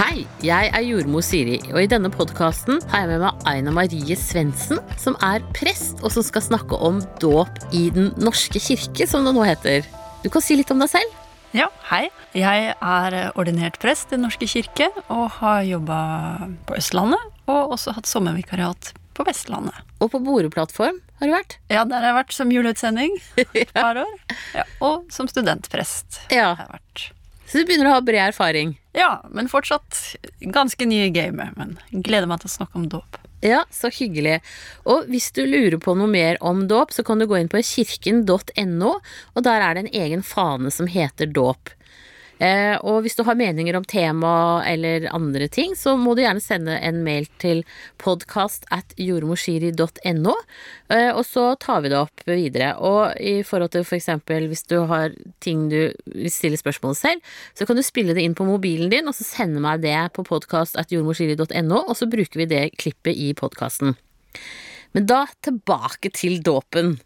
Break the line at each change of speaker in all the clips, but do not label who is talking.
Hei, jeg er jordmor Siri, og i denne podkasten har jeg med meg Aina Marie Svendsen, som er prest, og som skal snakke om dåp i Den norske kirke, som det nå heter. Du kan si litt om deg selv.
Ja, hei. Jeg er ordinert prest i Den norske kirke og har jobba på Østlandet. Og også hatt sommervikariat på Vestlandet.
Og på Boreplattform har du vært.
Ja, der har jeg vært som juleutsending et par år. Ja, og som studentprest
Ja,
har jeg vært.
Så du begynner å ha bred erfaring.
Ja, men fortsatt ganske ny i gamet. Men gleder meg til å snakke om dåp.
Ja, så hyggelig. Og hvis du lurer på noe mer om dåp, så kan du gå inn på kirken.no, og der er det en egen fane som heter dåp. Eh, og hvis du har meninger om tema eller andre ting, så må du gjerne sende en mail til podcast at jordmorshiri.no, eh, og så tar vi det opp videre. Og i forhold til for eksempel hvis du har ting du vil stille spørsmål selv, så kan du spille det inn på mobilen din, og så sende meg det på podcast at jordmorshiri.no, og så bruker vi det klippet i podkasten. Men da tilbake til dåpen.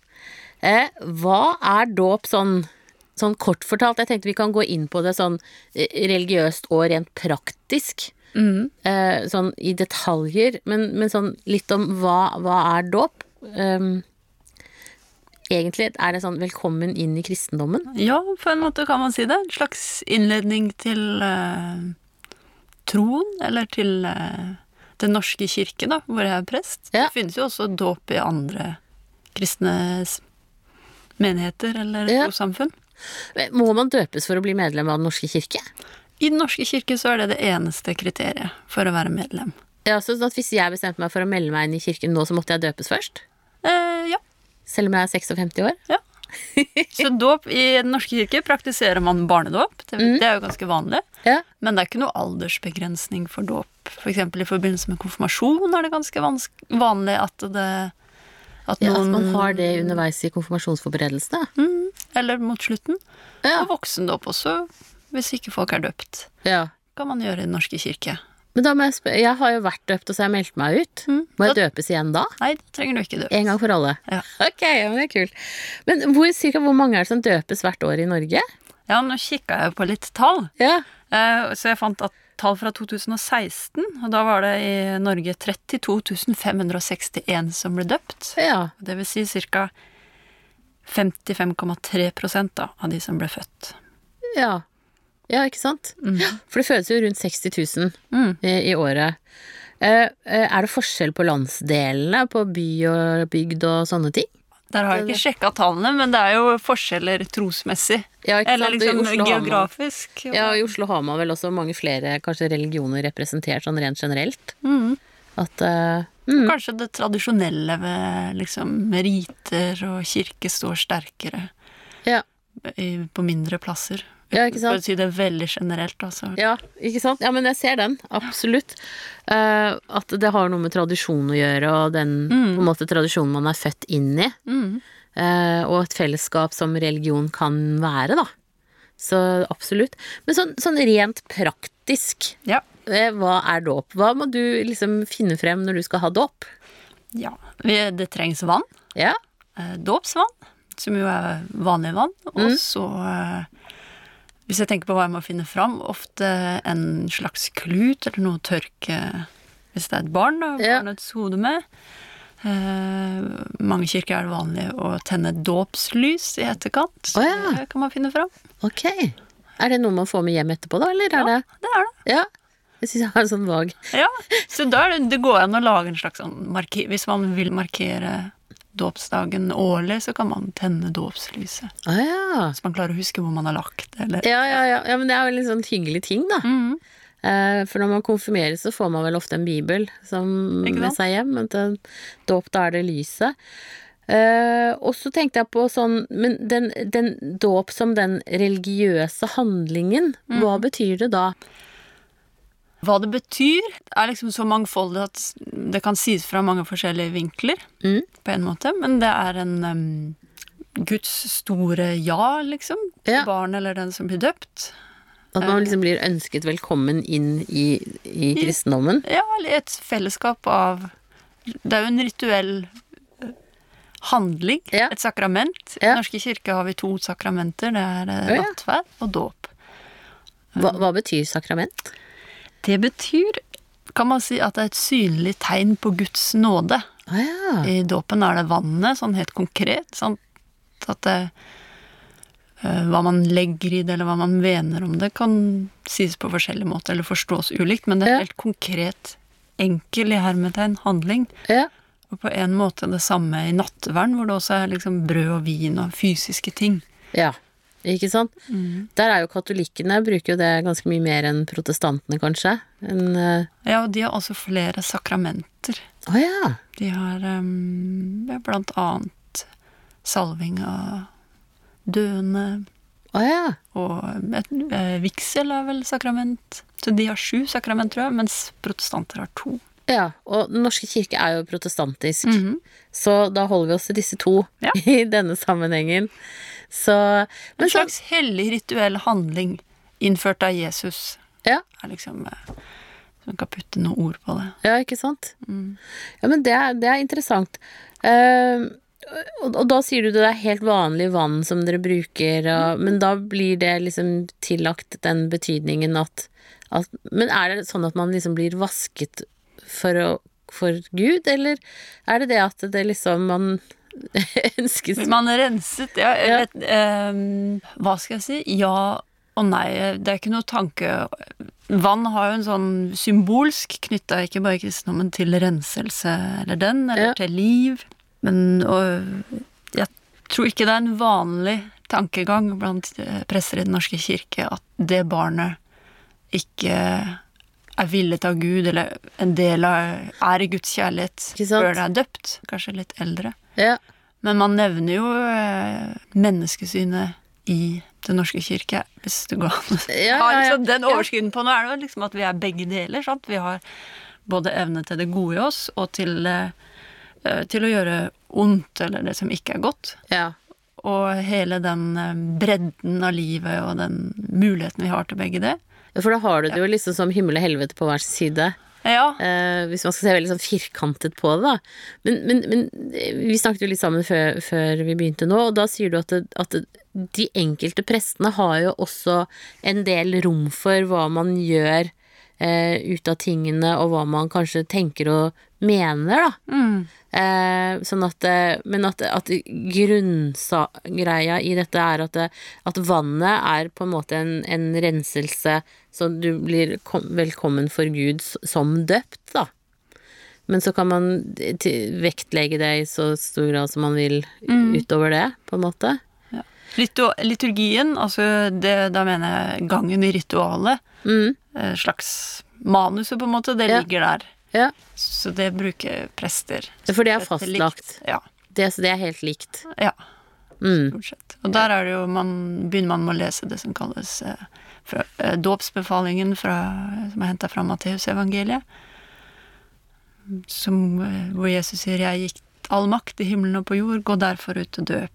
Eh, hva er dåp sånn Sånn kort fortalt, jeg tenkte vi kan gå inn på det sånn eh, religiøst og rent praktisk. Eh, sånn i detaljer, men, men sånn litt om hva, hva er dåp? Um, egentlig er det sånn velkommen inn i kristendommen.
Ja, på en måte kan man si det. En slags innledning til uh, troen, eller til uh, Den norske kirke, da, hvor jeg er prest.
Ja.
Det finnes jo også dåp i andre kristne menigheter eller
Ja.
trossamfunn.
Må man døpes for å bli medlem av Den norske kirke?
I Den norske kirke så er det det eneste kriteriet for å være medlem.
Ja, så at Hvis jeg bestemte meg for å melde meg inn i kirken nå, så måtte jeg døpes først?
Eh, ja.
Selv om jeg er 56 år?
ja. Så dåp i Den norske kirke praktiserer man barnedåp. Det,
Mm.
det er jo ganske vanlig.
Ja.
Men det er ikke noe aldersbegrensning for dåp. For eksempel i forbindelse med konfirmasjon er det ganske vanlig at det at
ja at man har det underveis i konfirmasjonsforberedelsene?
mm, Eller mot slutten.
Ja.
Og voksendåp også, hvis ikke folk er døpt.
ja.
Kan man gjøre i Den norske kirke.
Men da må jeg spørre, jeg har jo vært døpt, og så har jeg meldt meg ut.
Mm.
Må jeg
Da-
døpes igjen da?
Nei, da trenger du ikke døpes.
En gang for alle?
Ja.
Ok, ja, men det er kult. Men hvor, cirka hvor mange er det som døpes hvert år i Norge?
Ja, nå kikka jeg på litt tall.
Ja.
Eh, Så jeg fant at tall fra 2016, og da var det i Norge 32 561 som ble døpt.
Ja.
Det vil si ca. 55,3 da, av de som ble født.
Ja, ja ikke sant? For det fødes jo rundt 60 000
Mm.
i, i året. Eh, eh, er det forskjell på landsdelene, på by og bygd og sånne ting?
Der har jeg ikke sjekka tallene, men det er jo forskjeller trosmessig.
Ja,
Eller liksom geografisk.
Ja, i Oslo har man vel også mange flere kanskje religioner representert sånn rent generelt.
Mm.
At uh, mm,
Kanskje det tradisjonelle ved liksom riter og kirke står sterkere
Ja.
på mindre plasser.
Ja, ikke sant?
For å si det veldig generelt, altså.
Ja, ikke sant? Ja, men jeg ser den. Absolutt. Uh, at det har noe med tradisjon å gjøre, og den på en måte tradisjonen man er født inn i.
Mm.
Uh, og et fellesskap som religion kan være, da. Så absolutt. Men sånn, sånn rent praktisk,
Ja.
eh, hva er dåp? Hva må du liksom finne frem når du skal ha dåp?
ja. Det trengs vann.
Ja?
dåpsvann, som jo er vanlig vann. Og
Mm.
så, eh, hvis jeg tenker på hva jeg må finne fram, ofte en slags klut eller noe å tørke hvis det er et barn, da,
Ja.
barnets hode med. Eh, mange kirker er det vanlig å tenne dåpslys i etterkant. Så
Å ja.
det kan man finne fram.
Ok. Er det noe man får med hjem etterpå, da, eller er
Ja,
det
det er det.
Ja. Jeg syns jeg har en sånn vag
Ja, så da det, det går an å lage en slags sånn marker... Hvis man vil markere dåpsdagen årlig, så kan man tenne dåpslyset.
Ah, ja.
Så man klarer å huske hvor man har lagt det, eller
Ja, ja, ja. ja. Men det er jo en sånn hyggelig ting, da.
Mm.
Eh, For når man konfirmeres, så får man vel ofte en bibel som med seg hjem. Men til dåp, da er det lyset. Eh, og så tenkte jeg på sånn Men den, den dåp som den religiøse handlingen,
Mm.
hva betyr det da?
Hva det betyr, er liksom så mangfoldig at det kan sies fra mange forskjellige vinkler,
Mm.
på en måte, men det er en um, Guds store ja, liksom, til
Ja.
barn eller den som blir døpt.
At man liksom blir ønsket velkommen inn i, i kristendommen?
Ja, eller et fellesskap av Det er jo en rituell eh, handling,
Ja.
et sakrament. I Den norske kirke har vi to sakramenter, det er eh, nattverd og dåp.
Hva, hva betyr sakrament?
Det betyr, kan man si, at det er et synlig tegn på Guds nåde.
Ah, ja.
I dåpen er det vannet, sånn helt konkret. Sant? At det, eh, hva man legger i det, eller hva man mener om det, kan sies på forskjellig måte, eller forstås ulikt, men det er
Ja.
helt konkret, enkel i hermetegn handling.
ja.
Og på en måte det samme i nattevern, hvor det også er liksom brød og vin og fysiske ting.
Ja, ikke sant? Der er jo katolikkene bruker jo det ganske mye mer enn protestantene, kanskje. En, uh...
Ja, og de har også flere sakramenter.
Oh, ja.
De har um, ja, blant annet salving av døende,
Oh, ja.
og et, eh, vigsel er vel sakrament. Så de har sju sakrament, tror jeg, mens protestanter har to.
Ja, og Den norske kirke er jo protestantisk,
Mhm.
så da holder vi oss til disse to
Ja.
i denne sammenhengen. Så
En
slags så
hellig rituell handling innført av Jesus.
Ja.
Er liksom eh, man kan putte noen ord på det.
Ja, ikke sant?
Mm.
Ja, men det er, det er interessant. Uh, og, og da sier du det er helt vanlig vann som dere bruker, og, men da blir det liksom tillagt den betydningen at, at Men er det sånn at man liksom blir vasket for, å, for Gud, eller er det det at det liksom man ønskes
Man er renset, ja.
Ja.
vet, um, hva skal jeg si? Ja og nei. Det er ikke noe tanke Vann har jo en sånn symbolsk knytta ikke bare kristendommen til renselse eller den, eller
Ja.
til liv. Men og, jeg tror ikke det er en vanlig tankegang blant eh, prester i Den norske kirke at det barnet ikke er villet av Gud, eller en del av er i Guds kjærlighet før det er døpt. Kanskje litt eldre.
Ja.
Men man nevner jo eh, menneskesynet i Den norske kirke, hvis det går an
Ja, ja, ja.
liksom den overskriften på noe, er det liksom at vi er begge deler. Sant? Vi har både evne til det gode i oss, og til, eh, eh, til å gjøre ondt, eller det som ikke er godt.
ja.
Og hele den bredden av livet og den muligheten vi har til begge det.
For da har du det jo liksom som himmel og helvete på hver side.
Ja.
Eh, hvis man skal se veldig sånn firkantet på det, da. Men, men, men vi snakket jo litt sammen før, før vi begynte nå, og da sier du at, det, at det, de enkelte prestene har jo også en del rom for hva man gjør eh, ut av tingene, og hva man kanskje tenker og mener, da.
Mm.
Eh, sånn at, eh, men at, at grunngreia i dette er at, det, at vannet er på en måte en, en renselse, så du blir kom, velkommen for Gud som døpt, da. Men så kan man vektlegge det i så stor grad som man vil utover det, på en måte.
Ja. liturgien, altså det, da mener jeg gangen i ritualet,
Mm,
eh, slags manuset på en måte, det
Ja.
ligger der.
ja.
Så det bruker prester.
For det er fastlagt.
Ja.
Det, så det er helt likt.
ja,
Mm.
stort sett. Og der er det jo, man, begynner man med å lese det som kalles eh, fra, eh, dåpsbefalingen fra, som er henta fra Matteusevangeliet. Som, eh, hvor Jesus sier 'Jeg gikk all makt i himmelen og på jord, gå derfor ut og døp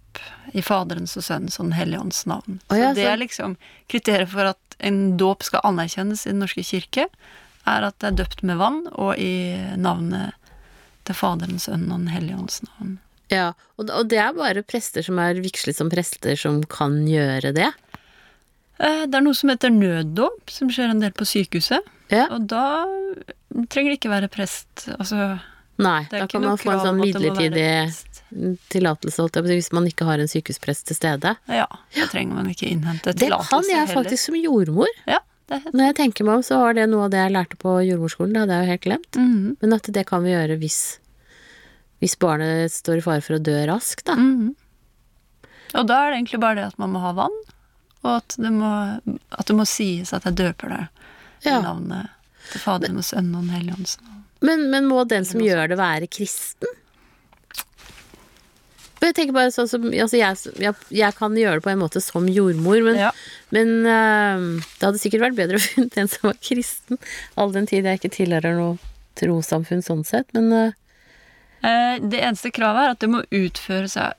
i Faderens og Sønnens og Den hellige ånds navn'.
Så,
Så
ja,
det
så-
er liksom kriteriet for at en dåp skal anerkjennes i Den norske kirke, er at det er døpt med vann og i navnet til Faderens, Sønnen og Den hellige ånds navn.
Ja, og, det er bare prester som er vigslet som prester som kan gjøre det.
Eh, Det er noe som heter nøddåp, som skjer en del på sykehuset.
Ja.
Og da trenger det ikke være prest. Altså,
Nei,
det
da kan man få en sånn midlertidig. Tillatelse, holdt jeg på hvis man ikke har en sykehusprest til stede.
Ja, da trenger man ikke innhente
Det kan jeg faktisk som jordmor.
Ja,
Når jeg tenker meg om, så var det noe av det jeg lærte på jordmorskolen, det hadde jeg jo helt glemt.
Mhm,
Men at det kan vi gjøre hvis, hvis barnet står i fare for å dø raskt, da.
mhm. Og da er det egentlig bare det at man må ha vann, og at det må, at det må sies at jeg døper det i navnet til Faderen og Sønnen og Den hellige ånd.
Men, men må den som gjør det, være kristen? Men Jeg tenker bare sånn som altså jeg, jeg, jeg kan gjøre det på en måte som jordmor, men,
Ja.
men uh, det hadde sikkert vært bedre å finne en som var kristen, all den tid jeg ikke tilhører noe trossamfunn sånn sett, men uh,
Eh, Det eneste kravet er at det må utføres av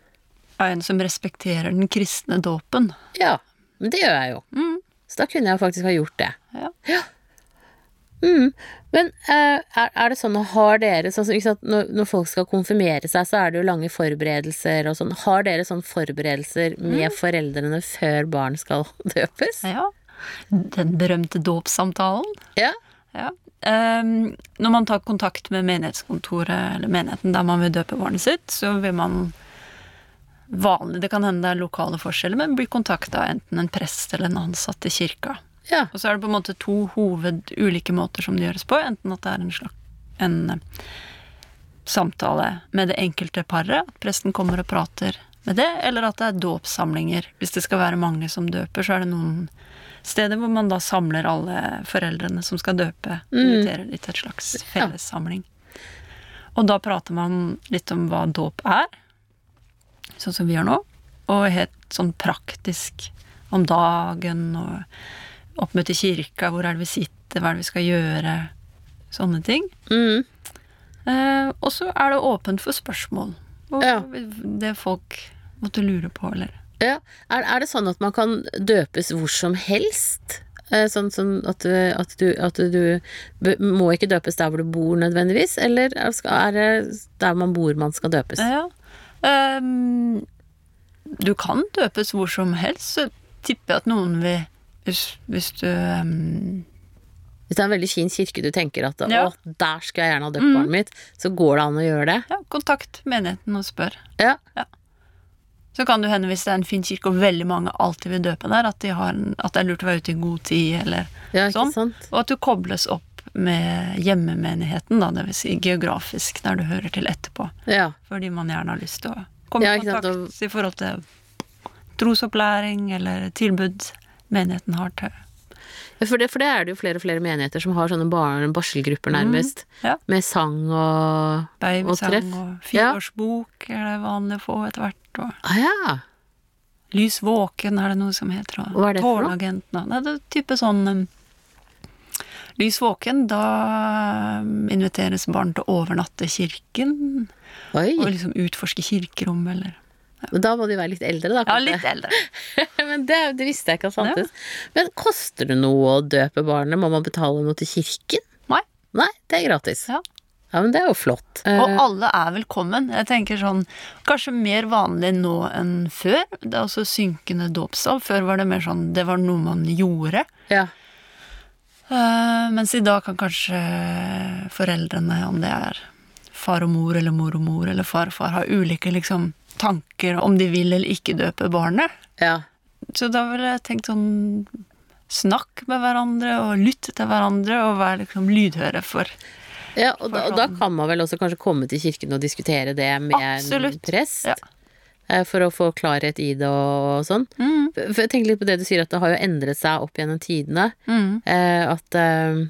en som respekterer den kristne dåpen.
ja. Men det gjør jeg jo.
Mm.
Så da kunne jeg faktisk ha gjort det.
Ja.
Mm. Men eh, er, er det sånn, har dere sånn, når, når folk skal konfirmere seg, så er det jo lange forberedelser og sånn. Har dere sånn forberedelser med foreldrene før barn skal døpes?
Ja. Den berømte dåpssamtalen.
Ja.
Ja. Um, når man tar kontakt med menighetskontoret eller menigheten der man vil døpe barnet sitt, så vil man vanlig Det kan hende det er lokale forskjeller, men blir kontakta av enten en prest eller en ansatt i kirka.
Ja.
Og så er det på en måte to hoved ulike måter som det gjøres på. Enten at det er en slags en eh, samtale med det enkelte paret, at presten kommer og prater med det, eller at det er dåpssamlinger. Hvis det skal være mange som døper, så er det noen steder hvor man da samler alle foreldrene som skal døpe,
Mm.
inviterer de til et slags fellessamling. Og da prater man litt om hva dåp er, sånn som vi gjør nå, og helt sånn praktisk om dagen og oppmøte i kirka, hvor er det vi sitter, hva er det vi skal gjøre, sånne ting.
Mm.
Eh, og så er det åpent for spørsmål. Og
Ja.
det folk måtte lure på, eller
Ja. Er, er det sånn at man kan døpes hvor som helst? Eh, Sånn sånn at du, at du, at du må ikke døpes der hvor du bor nødvendigvis, eller er er det der man bor man skal døpes?
Ja. Um, du kan døpes hvor som helst, så tipper jeg at noen vil Hvis, hvis du um...
Hvis det er en veldig fin kirke du tenker at
Ja.
å, der skal jeg gjerne ha døpt barnet mitt, så går det an å gjøre det?
Ja, kontakt menigheten og spør.
Ja.
Så kan det hende hvis det er en fin kirke og veldig mange alltid vil døpe der, at, de har en, at det er lurt å være ute i god tid, eller
Ja,
Sånn.
sant?
Og at du kobles opp med hjemmemenigheten, da, det vil si geografisk, der du hører til etterpå.
Ja.
Fordi man gjerne har lyst til å komme
Ja,
i
kontakt sant,
i forhold til trosopplæring eller tilbud menigheten har til
Ja, For det, for det er det jo flere og flere menigheter som har sånne barn- barselgrupper, nærmest.
Mm, ja.
Med sang og
og
treff.
og, fireårsbok er det vanlig å få etter hvert. Og
Ah, ja.
Lys våken er det noe som heter. Og
Hva er det for noe?
Nei, det er type sånn um, Lys våken, da um, inviteres barn til å overnatte kirken.
Oi.
Og liksom utforske kirkerommet, eller
Men Da må de være litt eldre, da.
Ja, litt eldre.
Men det, det visste jeg ikke at fantes. Men koster det noe å døpe barnet? Må man betale noe til kirken?
Nei.
Nei, det er gratis.
Ja.
Ja, men det er jo flott.
Og
Eh,
alle er velkommen. Jeg tenker sånn, Kanskje mer vanlig nå enn før. Det er også synkende dåpstall. Før var det mer sånn det var noe man gjorde.
ja.
Uh, mens i dag kan kanskje foreldrene, om det er far og mor eller mor og mor eller far og far, ha ulike liksom, tanker om de vil eller ikke døpe barnet.
ja.
Så da ville jeg tenkt sånn Snakk med hverandre og lytt til hverandre og vær liksom lydhøre for
Ja, og da, og da kan man vel også kanskje komme til kirken og diskutere det med en prest?
Ja.
Eh, For å få klarhet i det og sånn.
mm,
For for jeg tenker litt på det du sier, at det har jo endret seg opp gjennom tidene.
mm,
Eh, at eh,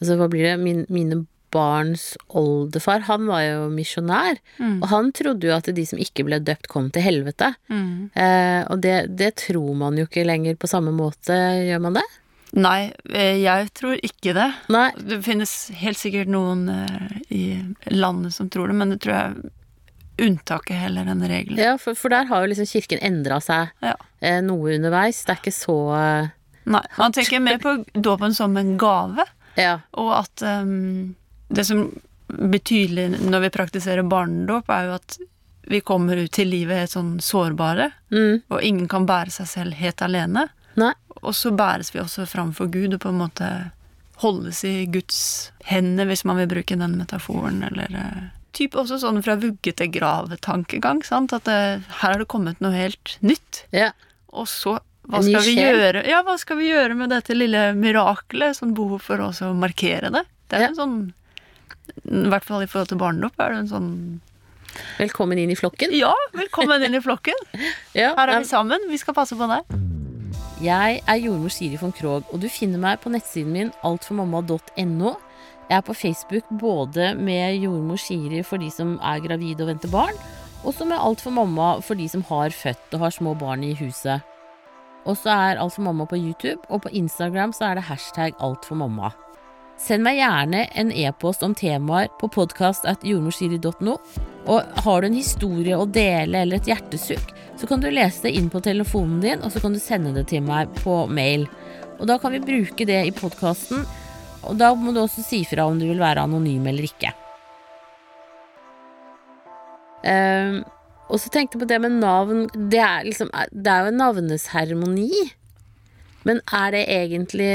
Altså, hva blir det? Min, mine barns oldefar, han var jo misjonær.
mm,
Og han trodde jo at de som ikke ble døpt, kom til helvete.
mm.
Eh, og det, det tror man jo ikke lenger på samme måte, gjør man det?
Nei, eh, jeg tror ikke det.
Nei.
Det finnes helt sikkert noen eh, i landet som tror det, men det tror jeg unntaket heller enn regelen.
Ja, for, for der har jo liksom kirken endra seg
Ja.
eh, noe underveis. Det er ikke så eh,
Nei, man tenker mer på dåpen som en gave,
Ja.
og at ehm, det som blir tydelig når vi praktiserer barnedåp, er jo at vi kommer ut til livet helt sånn sårbare,
Mm.
og ingen kan bære seg selv helt alene.
Nei.
Og så bæres vi også framfor Gud og på en måte holdes i Guds hender, hvis man vil bruke den metaforen, eller eh, Typ også sånn fra vugge til grav-tankegang, sant? At det, her har det kommet noe helt nytt.
Ja.
Og så hva skal, vi gjøre? Ja, hva skal vi gjøre med dette lille miraklet? Sånn behov for også å markere det. Det er
Ja.
en sånn I hvert fall i forhold til barnedåp er det en sånn
Velkommen inn i flokken.
Ja, velkommen inn i flokken!
Ja,
Her er vi sammen. Vi skal passe på deg.
Jeg er jordmor Siri von Krogh, og du finner meg på nettsiden min altformamma.no. Jeg er på Facebook både med jordmor Siri for de som er gravide og venter barn, og så med Alt for mamma for de som har født og har små barn i huset. Og så er Alt for mamma på YouTube, og på Instagram så er det hashtag altformamma. Send meg gjerne en e-post om temaer på podkast.jordmorsiri.no. Og har du en historie å dele eller et hjertesukk, så kan du lese det inn på telefonen din, og så kan du sende det til meg på mail. Og da kan vi bruke det i podkasten, og da må du også si fra om du vil være anonym eller ikke. Um, og så tenkte jeg på det med navn. Det er, liksom, det er jo en navneseremoni. Men er det egentlig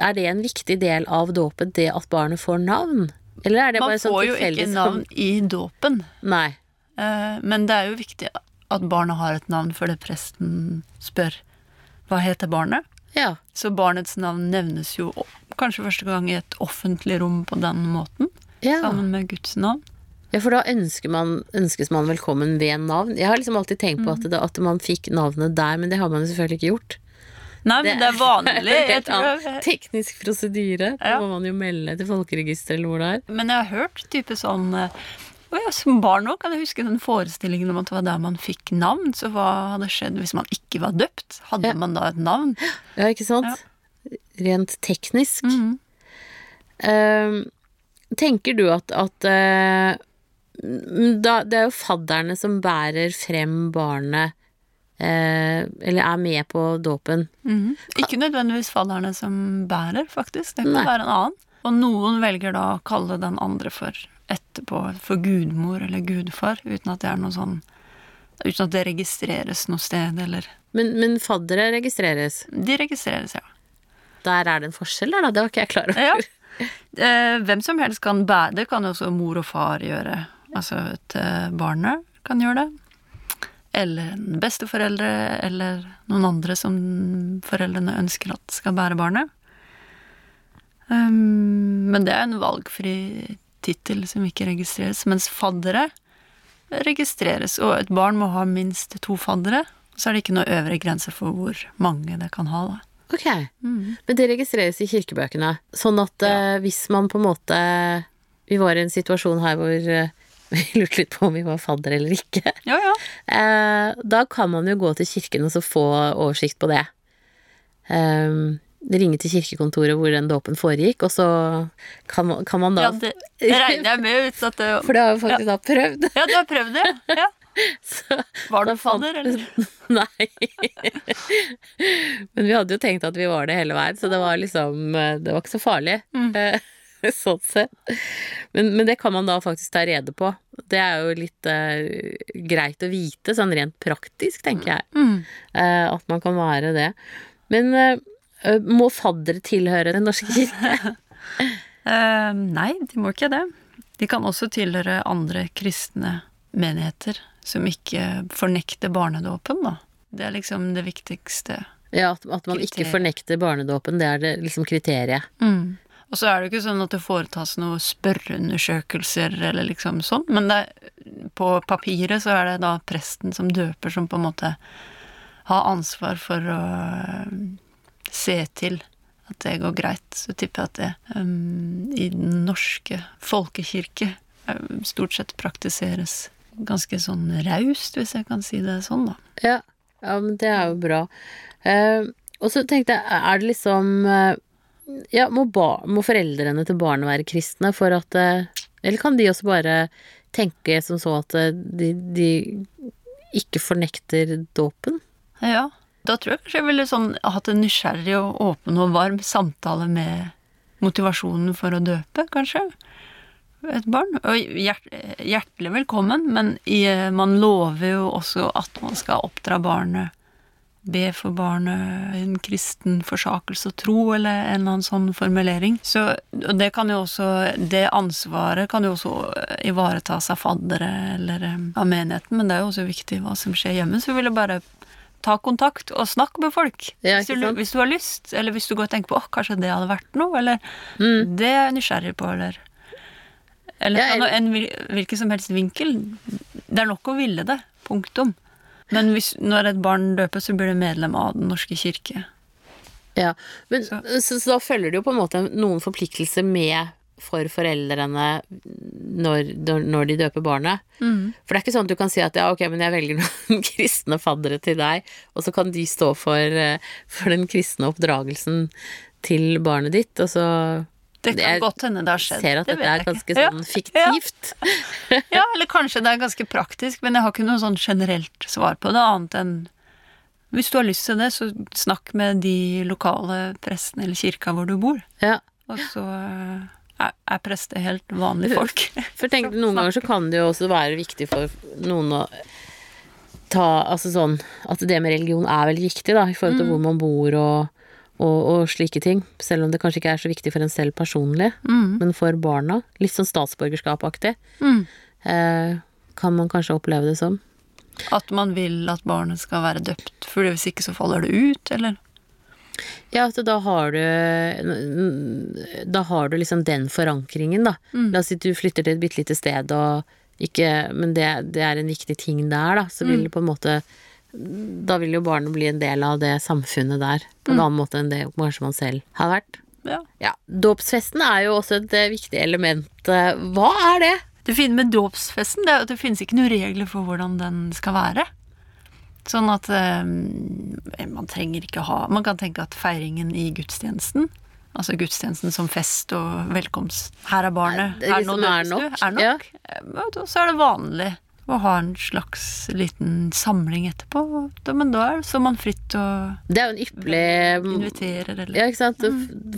er det en viktig del av dåpen, det at barnet får navn? Eller er det
Man
bare sånn
får jo ikke navn i dåpen,
Nei.
eh, men det er jo viktig at barnet har et navn før det presten spør hva heter barnet.
Ja.
Så barnets navn nevnes jo kanskje første gang i et offentlig rom på den måten,
Ja.
sammen med Guds navn.
ja, for da man, ønskes man velkommen ved navn. Jeg har liksom alltid tenkt
Mm.
på at, det, at man fikk navnet der, men det har man jo selvfølgelig ikke gjort.
Nei, men det er vanlig. Jeg tror jeg,
teknisk prosedyre. Da
Ja.
må man jo melde til folkeregisteret eller hvor det er.
men jeg har hørt type sånn eh, ja, Som barn òg kan jeg huske den forestillingen om at det var der man fikk navn. Så hva hadde skjedd hvis man ikke var døpt? Hadde
Ja.
man da et navn?
Ja, ikke sant? Rent teknisk.
Mm
-hmm. uh, tenker du at, at uh, da, Det er jo fadderne som bærer frem barnet, eh, eller er med på dåpen.
Mhm. Ikke nødvendigvis fadderne som bærer, faktisk. Det kan
Nei.
være en annen. Og noen velger da å kalle den andre for etterpå for gudmor eller gudfar, uten at det er noe sånn Uten at det registreres noe sted, eller
Men, men faddere registreres.
De registreres, ja.
Der er det en forskjell der, da. Det var ikke jeg klar over.
Ja. Eh, Hvem som helst kan bære Det kan jo også mor og far gjøre. Altså et eh, barnet kan gjøre det. Eller besteforeldre, eller noen andre som foreldrene ønsker at skal bære barnet. Um, men det er en valgfri tittel som ikke registreres, mens faddere registreres. Og et barn må ha minst to faddere. Så er det ikke noe øvre grense for hvor mange det kan ha. da.
Ok, men det registreres i kirkebøkene. Sånn at eh, hvis man på en måte Vi var i en situasjon her hvor eh, vi lurte litt på om vi var fadder eller ikke.
Ja, ja.
Eh, da kan man jo gå til kirken og så få oversikt på det. Eh, ringe til kirkekontoret hvor den dåpen foregikk, og så kan kan man da
Ja, det regner jeg med ut det
For det har vi faktisk da prøvd.
Ja, du har prøvd det? Ja.
Så,
Var du fadder, eller?
Nei. Men vi hadde jo tenkt at vi var det hele veien, så det var liksom Det var ikke så farlig.
Mm.
Sånn sett. Men, men det kan man da faktisk ta rede på. Det er jo litt uh, greit å vite, sånn rent praktisk, tenker jeg.
Mm.
Uh, at man kan være det. Men uh, må faddere tilhøre Den norske kirke?
Nei, de må ikke det. De kan også tilhøre andre kristne menigheter som ikke fornekter barnedåpen, da. Det er liksom det viktigste.
Ja, at, at man ikke
Kriterier.
fornekter barnedåpen, det er det liksom kriteriet.
Mm. Og så er det jo ikke sånn at det foretas noen spørreundersøkelser eller liksom sånn, men det, på papiret så er det da presten som døper som på en måte har ansvar for å øh, se til at det går greit. Så tipper jeg at det um, i den norske folkekirke um, stort sett praktiseres ganske sånn raust, hvis jeg kan si det sånn, da.
Ja, ja men det er jo bra. Uh, og så tenkte jeg, er det liksom eh, Ja, må, ba, må foreldrene til barnet være kristne for at eh, Eller kan de også bare tenke som så at eh, de, de ikke fornekter dåpen?
Ja. Da tror jeg kanskje jeg ville sånn, hatt en nysgjerrig og åpen og varm samtale med motivasjonen for å døpe, kanskje. Et barn. Og hjert, hjertelig velkommen, men i, man lover jo også at man skal oppdra barnet, be for barnet en kristen forsakelse og tro, eller en eller annen sånn formulering. Så, det kan jo også, det ansvaret kan jo også ivaretas av faddere eller av menigheten, men det er jo også viktig hva som skjer hjemme. Så vil jeg bare ta kontakt og snakke med folk.
Ja,
hvis, du, hvis du har lyst, eller hvis du går og tenker på åh, kanskje det hadde vært noe, eller
Mm.
det er jeg nysgjerrig på, eller Eller
Ja, jeg...
en hvilken som helst vinkel. Det er nok å ville det. Punktum. Men hvis, når et barn døpes, så blir det medlem av Den norske kirke.
Ja, men
Så-
så, så da følger det jo på en måte noen forpliktelser med for foreldrene når, når de døper barnet. For det er ikke sånn at du kan si at ja, ok, men jeg velger noen kristne faddere til deg, og så kan de stå for, eh, for den kristne oppdragelsen til barnet ditt, og så
Det kan
Jeg
godt hende det har skjedd.
ser at
det
dette er ganske sånn fiktivt.
Ja, eller kanskje det er ganske praktisk, men jeg har ikke noe sånn generelt svar på det, annet enn hvis du har lyst til det, så snakk med de lokale prestene eller kirka hvor du bor.
Ja.
Og så eh, er, er prester helt vanlige folk.
For tenk, noen ganger så kan det jo også være viktig for noen å ta Altså sånn at det med religion er veldig viktig, da, i forhold til hvor man bor og, og, og slike ting. Selv om det kanskje ikke er så viktig for en selv personlig, men for barna. Litt sånn statsborgerskapaktig.
Mm.
Eh, kan man kanskje oppleve det som.
At man vil at barnet skal være døpt, for hvis ikke så faller det ut, eller?
Ja, at da har du Da har du liksom den forankringen, da. La oss si du flytter til et bitte lite sted, og ikke Men det, det er en viktig ting der, da. Så vil det på en måte Da vil jo barnet bli en del av det samfunnet der, på en annen måte enn det kanskje man selv har vært.
Ja.
Ja. Dåpsfesten er jo også et eh, viktig element. Eh, Hva er det?
Det fine med dåpsfesten det er at det finnes ikke noen regler for hvordan den skal være. Sånn at eh, man trenger ikke ha Man kan tenke at feiringen i gudstjenesten, altså gudstjenesten som fest og velkomst Her er barnet,
Det
her
liksom
nå
er nok,
er nok. Ja. Så er det vanlig å ha en slags liten samling etterpå. Da- Men da står man fritt og
Det er jo en ypperlig
inviterer eller
Ja, ikke sant?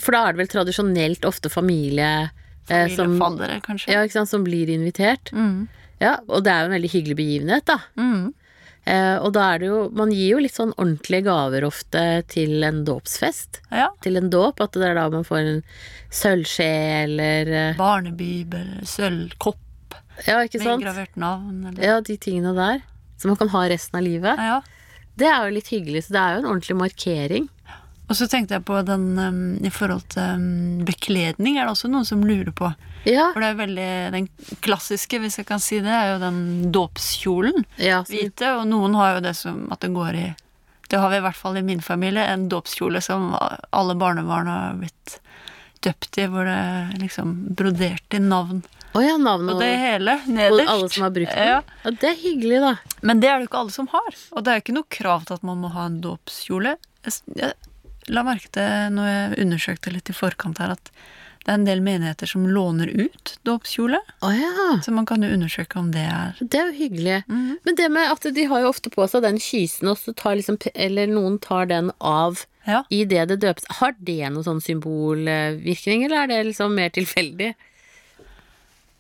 For da er det vel tradisjonelt ofte familie eh, som,
familiefaddere, kanskje.
ja, ikke sant? som blir invitert.
Mm.
Ja, og det er jo en veldig hyggelig begivenhet, da.
Mm.
Eh, og da er det jo Man gir jo litt sånn ordentlige gaver ofte til en dåpsfest.
Ja.
Til en dåp. At det er da man får en sølvskje eller eh,
Barnebibel, sølvkopp
Ja, ikke
med
sant?
inngravert navn eller
Ja, de tingene der. Som man kan ha resten av livet.
ja.
Det er jo litt hyggelig, så det er jo en ordentlig markering.
Og så tenkte jeg på den um, i forhold til um, bekledning, er det også noen som lurer på.
Ja,
For det er veldig den klassiske, hvis jeg kan si det, er jo den dåpskjolen.
ja så,
Hvite, og noen har jo det som at det går i Det har vi i hvert fall i min familie, en dåpskjole som alle barnebarn har blitt døpt i, hvor det liksom brodert i navn.
Oh ja, navnet
Og det hele nederst.
alle som har brukt den.
Ja.
Ja, det er hyggelig, da.
Men det er det ikke alle som har. Og det er ikke noe krav til at man må ha en dåpskjole. Jeg la merke til når jeg undersøkte litt i forkant her, at det er en del menigheter som låner ut dåpskjole.
Oh, ja.
Så man kan jo undersøke om det er
Det er jo hyggelig.
Mm.
Men det med at de har jo ofte på seg den kysen, og så tar liksom Eller noen tar den av
Ja.
i det det døpes. Har det noen sånn symbolvirkning, eller er det liksom mer tilfeldig?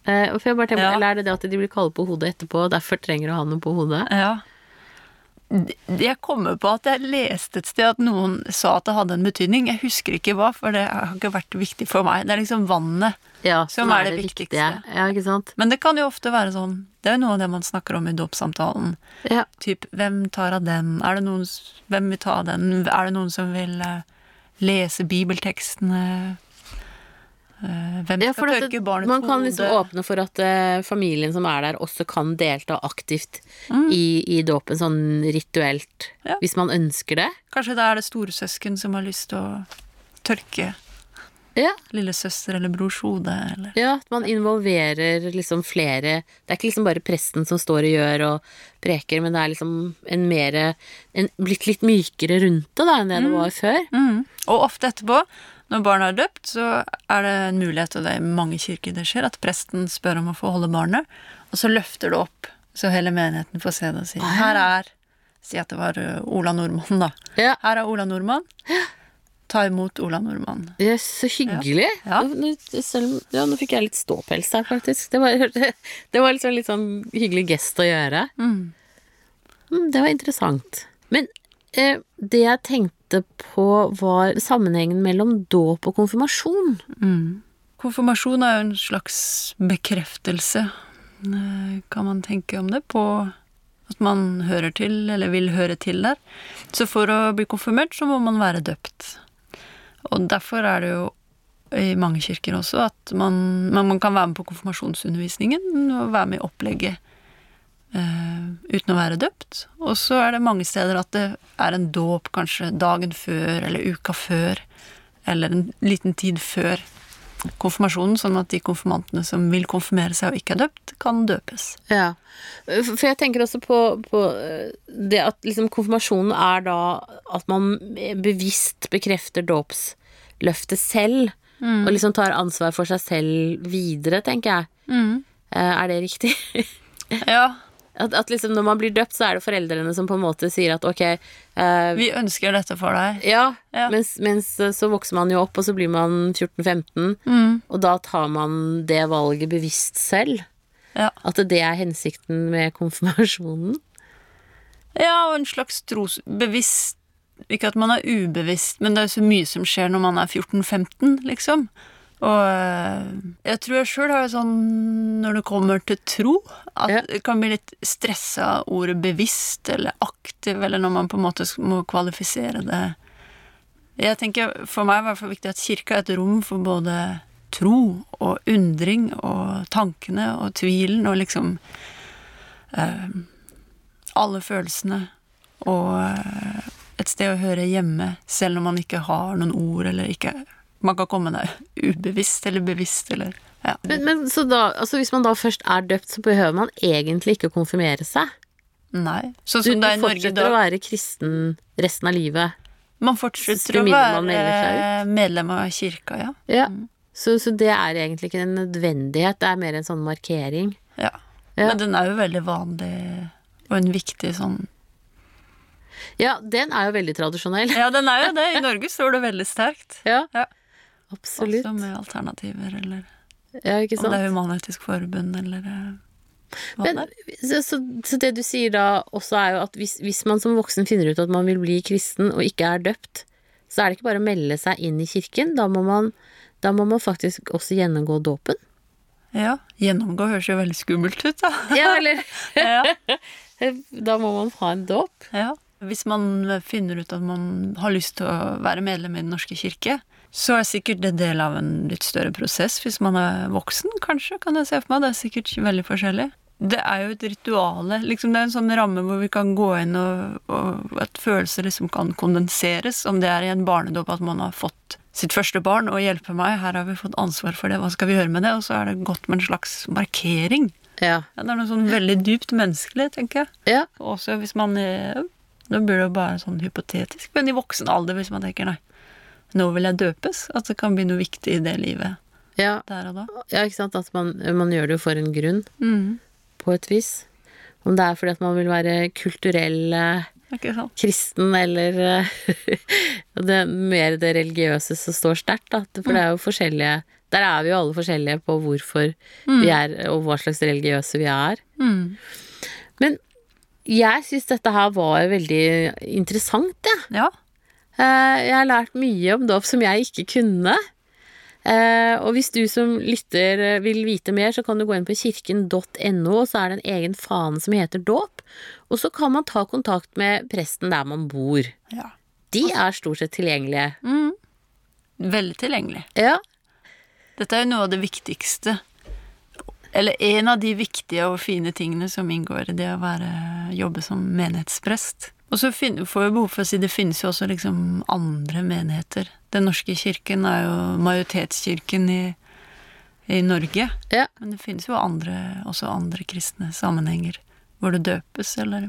Eh, for jeg bare tenker,
Ja.
Eller er det det at de blir kalde på hodet etterpå, og derfor trenger å ha noe på hodet?
ja. Det- Jeg kommer på at jeg leste et sted at noen sa at det hadde en betydning. Jeg husker ikke hva, for det har ikke vært viktig for meg. Det er liksom vannet.
Ja,
Som er det viktigste.
Ja?
Men det kan jo ofte være sånn Det er jo noe av det man snakker om i dåpssamtalen.
Ja.
Typ, hvem tar av den? Er det noen, hvem vil ta den? Er det noen som vil eh, lese bibeltekstene? Eh, hvem skal
for barnet
tørke barnets
man kan liksom åpne for at uh, familien som er der, også kan delta aktivt
Mm.
i, i dåpen, sånn rituelt,
Ja.
hvis man ønsker det.
Kanskje da er det storesøsken som har lyst til å tørke
Ja.
lillesøster eller brors hode, eller
Ja, at man involverer liksom flere Det er ikke liksom bare presten som står og gjør og preker, men det er liksom en mere en, Blitt litt mykere rundt det da enn det det var før.
mm. Og ofte etterpå, når barnet er døpt, så er det en mulighet, og det er i mange kirker det skjer, at presten spør om å få holde barnet, og så løfter det opp, så hele menigheten får se det og si Her er Si at det var Ola Nordmann, da.
Ja,
Her er Ola Nordmann. Ta imot Ola Nordmann.
er så hyggelig.
Ja.
Nå- selv, ja, nå fikk jeg litt ståpels her, faktisk. Det var, det var liksom litt sånn hyggelig gest å gjøre.
Mm.
Mm, det var interessant. Men eh, det jeg tenkte på, var sammenhengen mellom dåp og konfirmasjon.
Mm. Konfirmasjon er jo en slags bekreftelse, eh, kan man tenke om det, på at man hører til, eller vil høre til der. Så for å bli konfirmert, så må man være døpt. Og derfor er det jo i mange kirker også at man, man kan være med på konfirmasjonsundervisningen og være med i opplegget eh, uten å være døpt. Og så er det mange steder at det er en dåp kanskje dagen før eller uka før, eller en liten tid før konfirmasjonen, sånn at de konfirmantene som vil konfirmere seg og ikke er døpt, kan døpes.
Ja, for for jeg tenker også på, på eh, det at liksom konfirmasjonen er da at man bevisst bekrefter dåpsløftet selv, og liksom tar ansvar for seg selv videre, tenker jeg. Eh, Er det riktig?
Ja,
At, at liksom når man blir døpt, så er det foreldrene som på en måte sier at ok eh,
vi ønsker dette for deg.
Ja,
Ja.
Mens, mens så vokser man jo opp, og så blir man 14-15,
Mm.
og da tar man det valget bevisst selv.
Ja.
At det er hensikten med konfirmasjonen.
ja, og en slags tros... Bevisst Ikke at man er ubevisst, men det er så mye som skjer når man er 14-15, liksom. Og eh, jeg tror jeg sjøl har jo sånn når det kommer til tro, at
Ja.
det kan bli litt stressa av ordet bevisst eller aktiv, eller når man på en måte må kvalifisere det. Jeg tenker For meg er det viktig at kirka er et rom for både tro og undring og tankene og tvilen og liksom eh, alle følelsene. Og eh, et sted å høre hjemme, selv om man ikke har noen ord eller ikke Man kan komme der ubevisst eller bevisst eller ja.
Men, men så da, altså hvis man da først er døpt, så behøver man egentlig ikke å konfirmere seg.
Nei. Sånn
Du,
som
du
Norge
fortsetter å være kristen resten av livet.
Man fortsetter å være medlem av kirka, ja.
Ja. Så, så det er egentlig ikke en nødvendighet, det er mer en sånn markering.
ja.
Ja.
Men den er jo veldig vanlig og en viktig sånn
Ja, den er jo veldig tradisjonell.
Ja, den er jo det. I Norge står det veldig sterkt.
Ja,
Ja.
Absolutt.
Også med alternativer, eller
Ja, ikke
om det er
sant.
Human-Etisk Forbund, eller eh,
Men, så, så, så det du sier da også er jo at hvis, hvis man som voksen finner ut at man vil bli kristen og ikke er døpt, så er det ikke bare å melde seg inn i kirken, da må man, da må man faktisk også gjennomgå dåpen.
Ja. Gjennomgå høres jo veldig skummelt ut, da.
Ja, eller
ja.
Da må man ha en dåp.
ja. Hvis man finner ut at man har lyst til å være medlem i Den norske kirke, så er sikkert det del av en litt større prosess hvis man er voksen, kanskje, kan jeg se for meg. Det er sikkert veldig forskjellig. Det er jo et rituale. Liksom det er en sånn ramme hvor vi kan gå inn, og, og at følelser liksom kan kondenseres. Om det er i en barnedåp at man har fått sitt første barn og hjelper meg, her har vi fått ansvar for det, hva skal vi gjøre med det? Og så er det godt med en slags markering.
Ja.
Ja, det er noe sånn veldig dypt menneskelig, tenker jeg.
ja.
Også hvis man eh, Nå blir det jo bare sånn hypotetisk, men i voksen alder, hvis man tenker nei, nå vil jeg døpes. At det kan bli noe viktig i det livet
Ja,
der og da.
ja ikke sant. At man, man gjør det jo for en grunn,
Mm.
på et vis. Om det er fordi at man vil være kulturell eh, kristen, eller eh, det er mer det religiøse som står sterkt, da. For det er jo forskjellige Der er vi jo alle forskjellige på hvorfor vi er, og hva slags religiøse vi er.
Mm.
Men jeg syns dette her var veldig interessant, jeg.
Ja.
Eh, Jeg har lært mye om dåp som jeg ikke kunne. Eh, og hvis du som lytter eh, vil vite mer, så kan du gå inn på kirken.no, og så er det en egen fane som heter dåp. Og så kan man ta kontakt med presten der man bor.
ja.
De er stort sett tilgjengelige.
Mm. Veldig tilgjengelig.
Ja.
Dette er jo noe av det viktigste. Eller en av de viktige og fine tingene som inngår i det å være, jobbe som menighetsprest. Og så får vi behov for å si det finnes jo også liksom andre menigheter. Den norske kirken er jo majoritetskirken i, i Norge.
Ja.
Men det finnes jo andre, også andre kristne sammenhenger hvor det døpes, eller,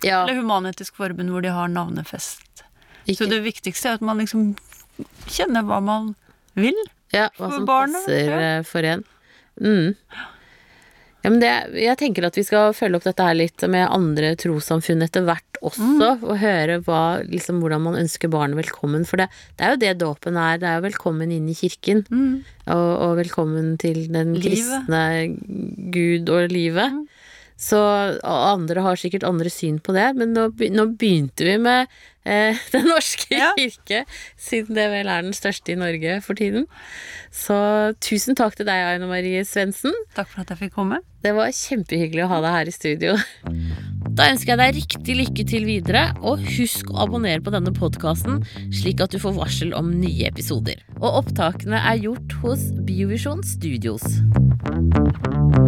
ja.
eller Human-Etisk Forbund hvor de har navnefest.
Ikke,
Så det viktigste er at man liksom kjenner hva man vil.
ja hva
for
som
barnet,
passer
ja.
eh, for en. Mm. Ja, men det, jeg tenker at vi skal følge opp dette her litt med andre trossamfunn etter hvert også,
Mm.
og høre hva, liksom, hvordan man ønsker barnet velkommen. For det, det er jo det dåpen er. Det er jo velkommen inn i kirken. Og, og velkommen til den
Livet.
kristne Gud og livet.
Mm.
Så andre har sikkert andre syn på det, men nå, begynte vi med eh, Den norske
Ja.
kirke, siden det vel er den største i Norge for tiden. Så tusen takk til deg, Aina Marie Svendsen.
Takk for at jeg fikk komme.
Det var kjempehyggelig å ha deg her i studio. Da ønsker jeg deg riktig lykke til videre, og husk å abonnere på denne podkasten, slik at du får varsel om nye episoder. Og opptakene er gjort hos Biovisjon Studios.